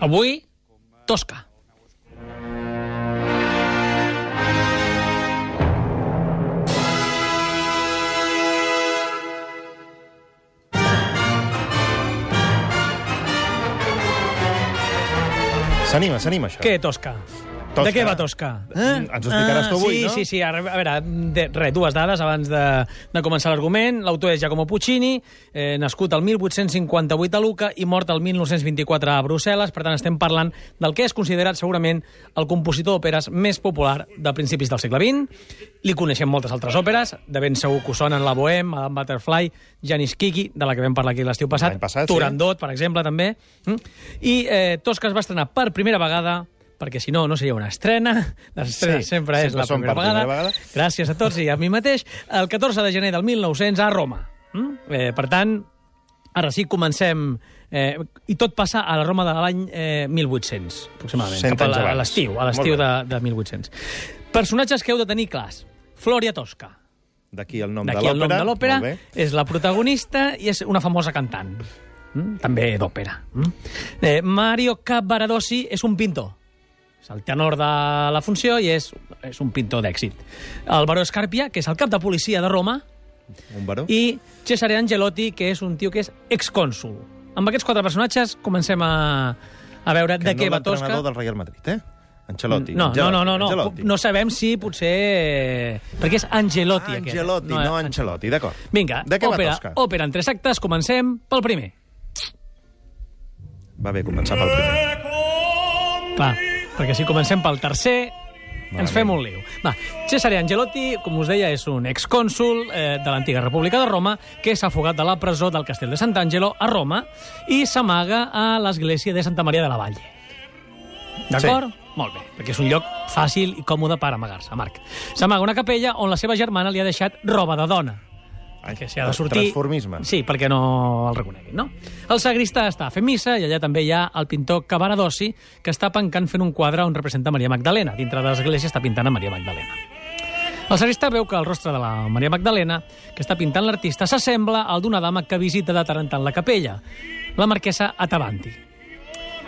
Avui, Tosca. S'anima, s'anima, això. Què, Tosca? Tosca. De què va Tosca? Eh? Ens ho explicaràs tu avui, sí, no? Sí, sí, a veure, de, res, dues dades abans de, de començar l'argument. L'autor és Giacomo Puccini, eh, nascut el 1858 a Luca i mort el 1924 a Brussel·les. Per tant, estem parlant del que és considerat segurament el compositor d'òperes més popular de principis del segle XX. Li coneixem moltes altres òperes, de ben segur que ho sonen La Bohème, Madame Butterfly, Janis Kiki, de la que vam parlar aquí l'estiu passat, passat, sí. Turandot, per exemple, també. Mm? I eh, Tosca es va estrenar per primera vegada perquè si no, no seria una estrena. Les estrenes Sí, sempre és sempre la primera vegada. primera vegada. Gràcies a tots i a mi mateix. El 14 de gener del 1900 a Roma. Mm? Eh, per tant, ara sí, comencem... Eh, I tot passa a la Roma de l'any eh, 1800, aproximadament. Cap a l'estiu, a l'estiu de, de 1800. Personatges que heu de tenir clars. Floria Tosca. D'aquí el nom de D'aquí el nom l'òpera. de l'òpera. És la protagonista i és una famosa cantant. Mm? També d'òpera. Mm? Eh, Mario Cavaradossi és un pintor. És el tenor de la funció i és, és un pintor d'èxit. El baró Scarpia, que és el cap de policia de Roma, Un baró. i Cesare Angelotti, que és un tio que és excònsul. Amb aquests quatre personatges comencem a, a veure que de no què va Tosca. l'entrenador del Real Madrid, eh? Ancelotti. No, no, no, no, no. Ancelotti. no sabem si potser... Perquè és Angelotti, Ah, aquest. Angelotti, no, eh, Ancelotti, d'acord. Vinga, De què òpera, va Tosca? òpera en tres actes, comencem pel primer. Va bé començar pel primer. Clar, perquè si comencem pel tercer, ens Malament. fem un lío. Va, Cesare Angelotti, com us deia, és un excònsul eh, de l'antiga República de Roma que s'ha fugat de la presó del castell de Sant'Angelo a Roma i s'amaga a l'església de Santa Maria de la Valle. D'acord? Sí. Molt bé, perquè és un lloc fàcil i còmode per amagar-se, Marc. S'amaga una capella on la seva germana li ha deixat roba de dona. Que s'hi ha de sortir... Transformisme. Sí, perquè no el reconeguin, no? El sagristà està fent missa i allà també hi ha el pintor Cavaradossi, que està pencant fent un quadre on representa Maria Magdalena. Dintre de l'església està pintant a Maria Magdalena. El sagristà veu que el rostre de la Maria Magdalena, que està pintant l'artista, s'assembla al d'una dama que visita de tant en tant la capella, la marquesa Atavanti.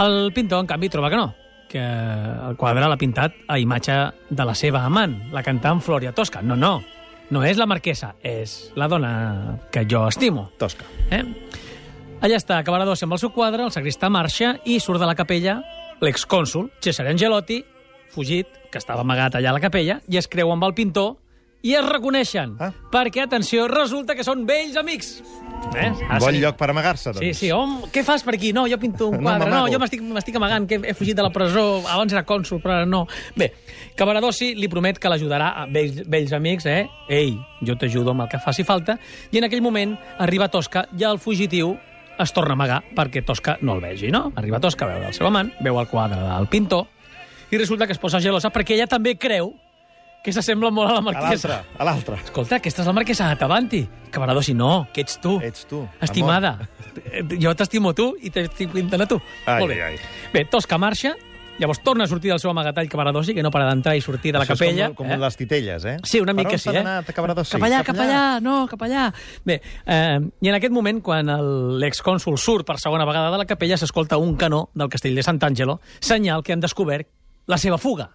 El pintor, en canvi, troba que no, que el quadre l'ha pintat a imatge de la seva amant, la cantant Floria Tosca. No, no, no és la marquesa, és la dona que jo estimo. Tosca. Eh? Allà està Cavaradossi amb el seu quadre, el sagristà marxa i surt de la capella l'excònsul Cesare Angelotti, fugit, que estava amagat allà a la capella, i es creu amb el pintor i es reconeixen. Ah. Perquè, atenció, resulta que són vells amics. Eh? Un bon lloc per amagar-se, doncs. Sí, sí, hom, què fas per aquí? No, jo pinto un No, quadre. No, m'amago. jo m'estic m'estic amagant, que he fugit de la presó, abans era cònsul, però ara no. Bé, Cavaradossi li promet que l'ajudarà a vells, vells amics, eh? Ei, jo t'ajudo amb el que faci falta. I en aquell moment arriba Tosca i el fugitiu es torna a amagar perquè Tosca no el vegi, no? Arriba Tosca a veure el seu amant, veu el quadre del pintor i resulta que es posa gelosa perquè ella també creu que s'assembla molt a la A marquesa. a l'altre. Escolta, aquesta és la marquesa Atavanti. Cavaradossi, no, que ets tu. Ets tu, Estimada. Eh, Jo t'estimo tu i t'estic pintant a tu. Ai, Molt bé. ai. Bé, Tosca marxa, llavors torna a sortir del seu amagatall Cavaradossi, que no para d'entrar i sortir de la Això capella. és com, com les titelles, eh? Sí, una mica sí, eh? d'anar, Cavaradossi? Cap allà, cap allà, no, cap allà. Bé, eh, i en aquest moment, quan l'excònsul surt per segona vegada de la capella, s'escolta un canó del castell de Sant'Angelo, senyal que han descobert la seva fuga.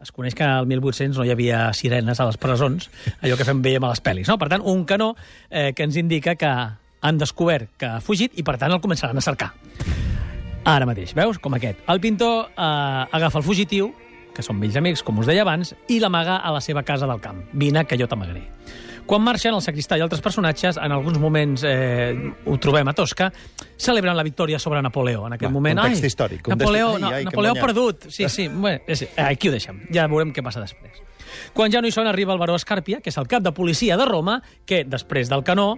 Es coneix que al 1800 no hi havia sirenes a les presons, allò que fem veiem a les pel·lis. No? Per tant, un canó eh, que ens indica que han descobert que ha fugit i, per tant, el començaran a cercar. Ara mateix, veus? Com aquest. El pintor eh, agafa el fugitiu, que són vells amics, com us deia abans, i l'amaga a la seva casa del camp. Vine, que jo t'amagaré. Quan marxen, el sacristà i altres personatges, en alguns moments eh, ho trobem a Tosca, celebren la victòria sobre Napoleó. En aquest Va, moment... context ai, històric, context- Napoleó, ai, no, ai, que Napoleó perdut. Sí, sí. Bé, és, eh, aquí ho deixem. Ja veurem què passa després. Quan ja no hi són, arriba el baró Escàrpia, que és el cap de policia de Roma, que, després del canó,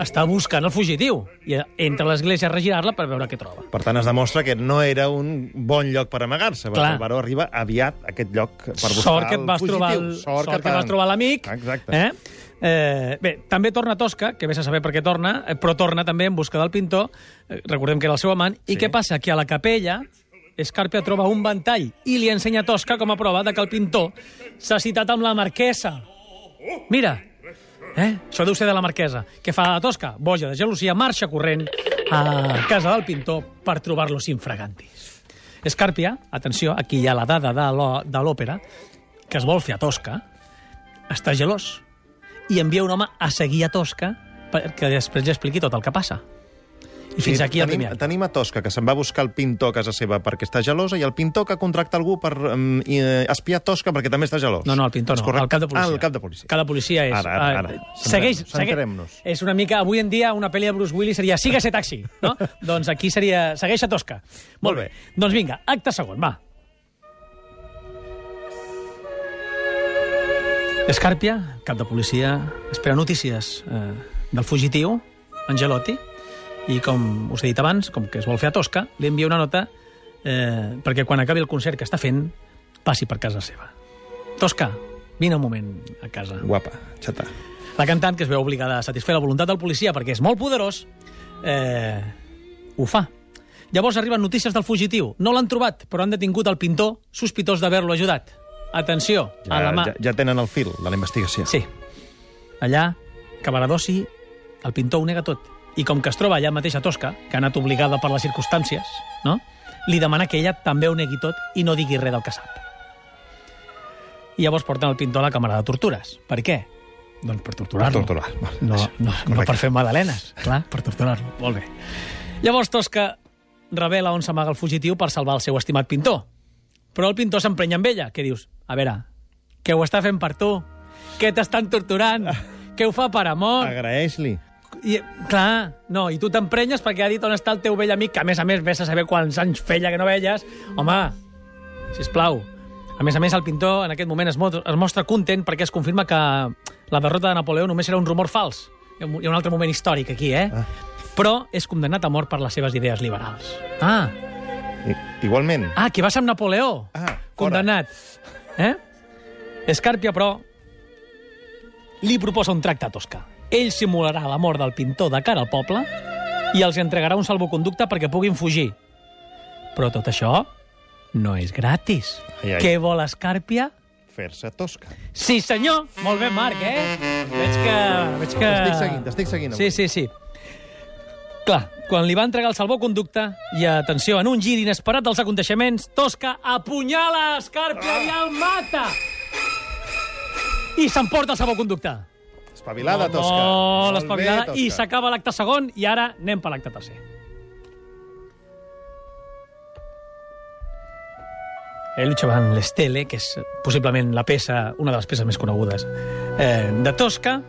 està buscant el fugitiu. I entra a l'església a regirar-la per veure què troba. Per tant, es demostra que no era un bon lloc per amagar-se, perquè el baró arriba aviat a aquest lloc per buscar sort que et el vas fugitiu. trobar el, sort, que, t'han- vas trobar l'amic. Exacte. Eh? Eh, bé, també torna Tosca, que vés a saber per què torna, eh, però torna també en busca del pintor, eh, recordem que era el seu amant, i Sí. què passa? Que a la capella Escarpia troba un ventall i li ensenya a Tosca com a prova de que el pintor s'ha citat amb la marquesa. Mira, eh? això deu ser de la marquesa. Què fa la Tosca? Boja de gelosia, marxa corrent a casa del pintor per trobar-los infragantis. Escàrpia, atenció, aquí hi ha la dada de l'òpera, que es vol fer a Tosca, està gelós i envia un home a seguir a Tosca perquè després li expliqui tot el que passa. I fins Sí, aquí el tenim, primer acte. Tenim a Tosca, que se'n va buscar el pintor a casa seva perquè està gelosa, i el pintor que contracta algú per um, espiar Tosca perquè també està gelós. No, no, el pintor no, correcte? el cap de policia. Ah, el cap de policia. Cap de policia és... Ara, ara, ara. eh, segueix, Centrem- segueix, centrem-nos. és una mica... Avui en dia una pel·li de Bruce Willis seria Sígase taxi, no? doncs aquí seria Segueix a Tosca. Molt bé. Doncs vinga, acte segon, va. Escàrpia, cap de policia, espera notícies eh, del fugitiu, Angelotti, i com us he dit abans, com que es vol fer a Tosca, li envia una nota eh, perquè quan acabi el concert que està fent passi per casa seva. Tosca, vine un moment a casa. Guapa, xata. La cantant, que es veu obligada a satisfer la voluntat del policia perquè és molt poderós, eh, ho fa. Llavors arriben notícies del fugitiu. No l'han trobat, però han detingut el pintor sospitós d'haver-lo ajudat. Atenció, Ja, a la mà... ja, ja tenen el fil de la investigació. Sí. Allà, Cavaradossi, el pintor ho nega tot. I com que es troba allà mateix a Tosca, que ha anat obligada per les circumstàncies, no? li demana que ella també ho negui tot i no digui res del que sap. I llavors porten el pintor a la càmera de tortures. Per què? Doncs per torturar-lo. Per torturar. No, no, no per fer magdalenes, clar, per torturar-lo. Molt bé. Llavors Tosca revela on s'amaga el fugitiu per salvar el seu estimat pintor. Però el pintor s'emprenya amb ella. Què dius? A veure, que ho està fent per tu, que t'estan torturant, que ho fa per amor. Agraeix-li. I, clar, no, i tu t'emprenyes perquè ha dit on està el teu vell amic, que a més a més vés a saber quants anys feia que no veies. Home, sisplau. A més a més, el pintor en aquest moment es, mo es mostra content perquè es confirma que la derrota de Napoleó només era un rumor fals. Hi ha un altre moment històric aquí, eh? Ah. Però és condemnat a mort per les seves idees liberals. Ah, I, igualment. ah que va ser amb Napoleó. Ah, fora. condemnat. Eh? Escàrpia, però, li proposa un tracte a Tosca. Ell simularà la mort del pintor de cara al poble i els entregarà un salvoconducte perquè puguin fugir. Però tot això no és gratis. Ai, ai. Què vol Escàrpia? Fer-se tosca. Sí, senyor! Molt bé, Marc, eh? Veig que... Veig que... T'estic seguint, t'estic seguint. Sí, sí, sí. Clar, quan li va entregar el salvoconducte, i atenció, en un gir inesperat dels aconteixements, Tosca apunyala Escàrpia i el mata! I s'emporta el salvoconducte. Espavilada, tosca. No, Molt bé, l'espavilada. I Tosca. s'acaba l'acte segon, i ara anem per l'acte tercer. El Lucio Van l'Estele, que és possiblement la peça, una de les peces més conegudes eh, de Tosca.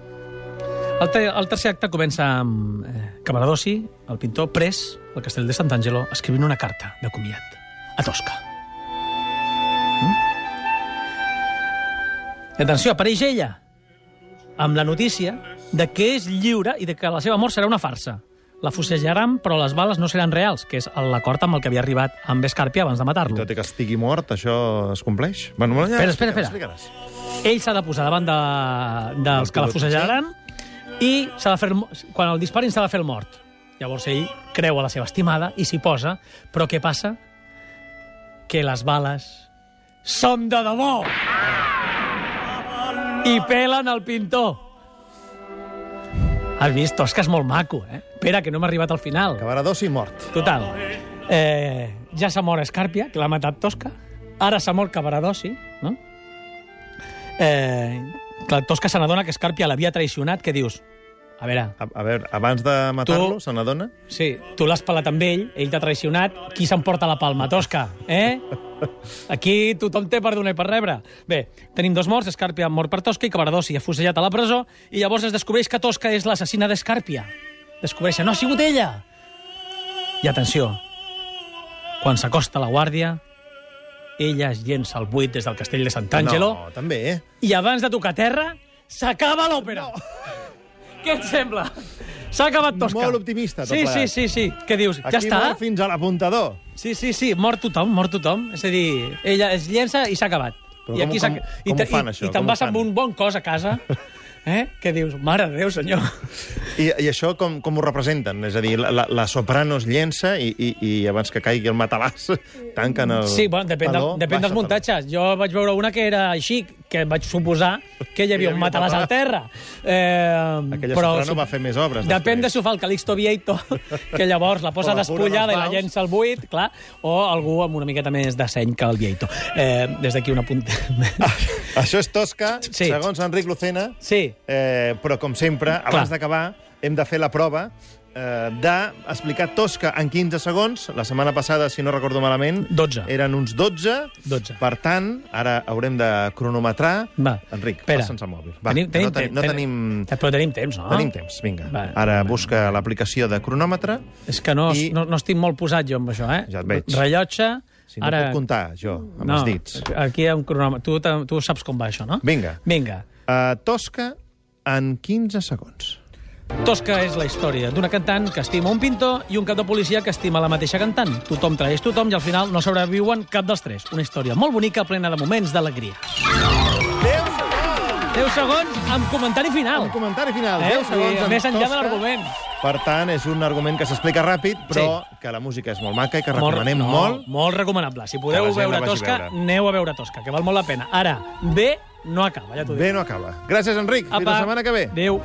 El, te el tercer acte comença amb eh, Cavaradossi, el pintor, pres al castell de Sant'Angelo, escrivint una carta de comiat a Tosca. Mm? I atenció, apareix ella amb la notícia de que és lliure i de que la seva mort serà una farsa. La fusejaran, però les bales no seran reals, que és l'acord amb el que havia arribat amb Escàrpia abans de matar-lo. Tot i que estigui mort, això es compleix? Bueno, ja Espera, espera, espera. Ell s'ha de posar davant de, dels que la pilot, fusejaran i s'ha de fer, quan el disparin s'ha de fer el mort. Llavors ell creu a la seva estimada i s'hi posa, però què passa? Que les bales són de debò! I pelen el pintor. Has vist? Tosca és molt maco, eh? Espera, que no hem arribat al final. Cavaradossi mort. Total. Eh, ja s'ha mort Escàrpia, que l'ha matat Tosca. Ara s'ha mort Cavaradossi, no? Eh, clar, Tosca se n'adona que Escàrpia l'havia traicionat, que dius? A veure, A, a veure, abans de matar-lo, se n'adona? sí, tu l'has pelat amb ell, ell t'ha traicionat, qui s'emporta la palma? Tosca, eh? Aquí tothom té per donar i per rebre. Bé, tenim dos morts, Escàrpia mort per Tosca i Cavaradossi afusellat a la presó, i llavors es descobreix que Tosca és l'assassina d'Escàrpia. Descobreixen, no ha sigut ella! I atenció, quan s'acosta la guàrdia, ella es llença al buit des del castell de Sant'Angelo No, també, eh? i abans de tocar terra, s'acaba l'òpera. No. Què et sembla? S'ha acabat Tosca. Molt optimista, tot Sí, sí, plegat. sí, sí. Què dius? Aquí ja està? mort fins a l'apuntador. Sí, sí, sí. Mort tothom, mort tothom. És a dir, ella es llença i s'ha acabat. Però I com- s'ha- com- i com te- ho fan, i- això? I te'n Com ho vas amb un bon cos a casa. Eh? Què dius? Mare de Déu, senyor. I, I això com, com ho representen? És a dir, la, la, la soprano es llença i, i, i abans que caigui el matalàs tanquen el Sí, bueno, depèn, del, depèn dels muntatges. Jo vaig veure una que era així, que vaig suposar que hi havia un matalàs al terra. Eh, Aquella soprano va fer més obres Depèn després. de si ho fa el Calixto Vieito, que llavors la posa despullada i la llença al buit, clar, o algú amb una miqueta més de seny que el Vieito. Eh, des d'aquí una punta. Això és Tosca, Sí. segons Enric Lucena, sí, eh, però com sempre, abans d'acabar, hem de fer la prova eh, d'explicar Tosca en 15 segons. La setmana passada, si no recordo malament, 12. eren uns 12. 12. Per tant, ara haurem de cronometrar. Va. Enric, Espera. passa'ns el mòbil. Va, tenim, tenim, no, tenim, no ten- tenim... Però tenim temps, no? Tenim temps, vinga. Va. Ara busca l'aplicació de cronòmetre. És que no, I- no, no estic molt posat jo amb això, eh? Ja et veig. Rellotge... Si no puc comptar, jo, amb no, els dits. Aquí hi ha un cronòmetre. Tu, tu saps com va això, no? Vinga. Vinga. Uh, Tosca en 15 segons. Tosca és la història d'una cantant que estima un pintor i un cap de policia que estima la mateixa cantant. Tothom traeix tothom i al final no sobreviuen cap dels tres. Una història molt bonica, plena de moments d'alegria. 10 segons amb comentari final. Un comentari final, Eh? 10 segons. Sí, en més enllà de l'argument. Per tant, és un argument que s'explica ràpid, però que la música és molt maca i que recomanem no, molt. Molt recomanable. Si podeu veure Tosca, veure. aneu a veure Tosca, que val molt la pena. Ara, bé no acaba, ja t'ho dic. Bé no acaba. Gràcies, Enric. Fins la setmana que ve. Adéu.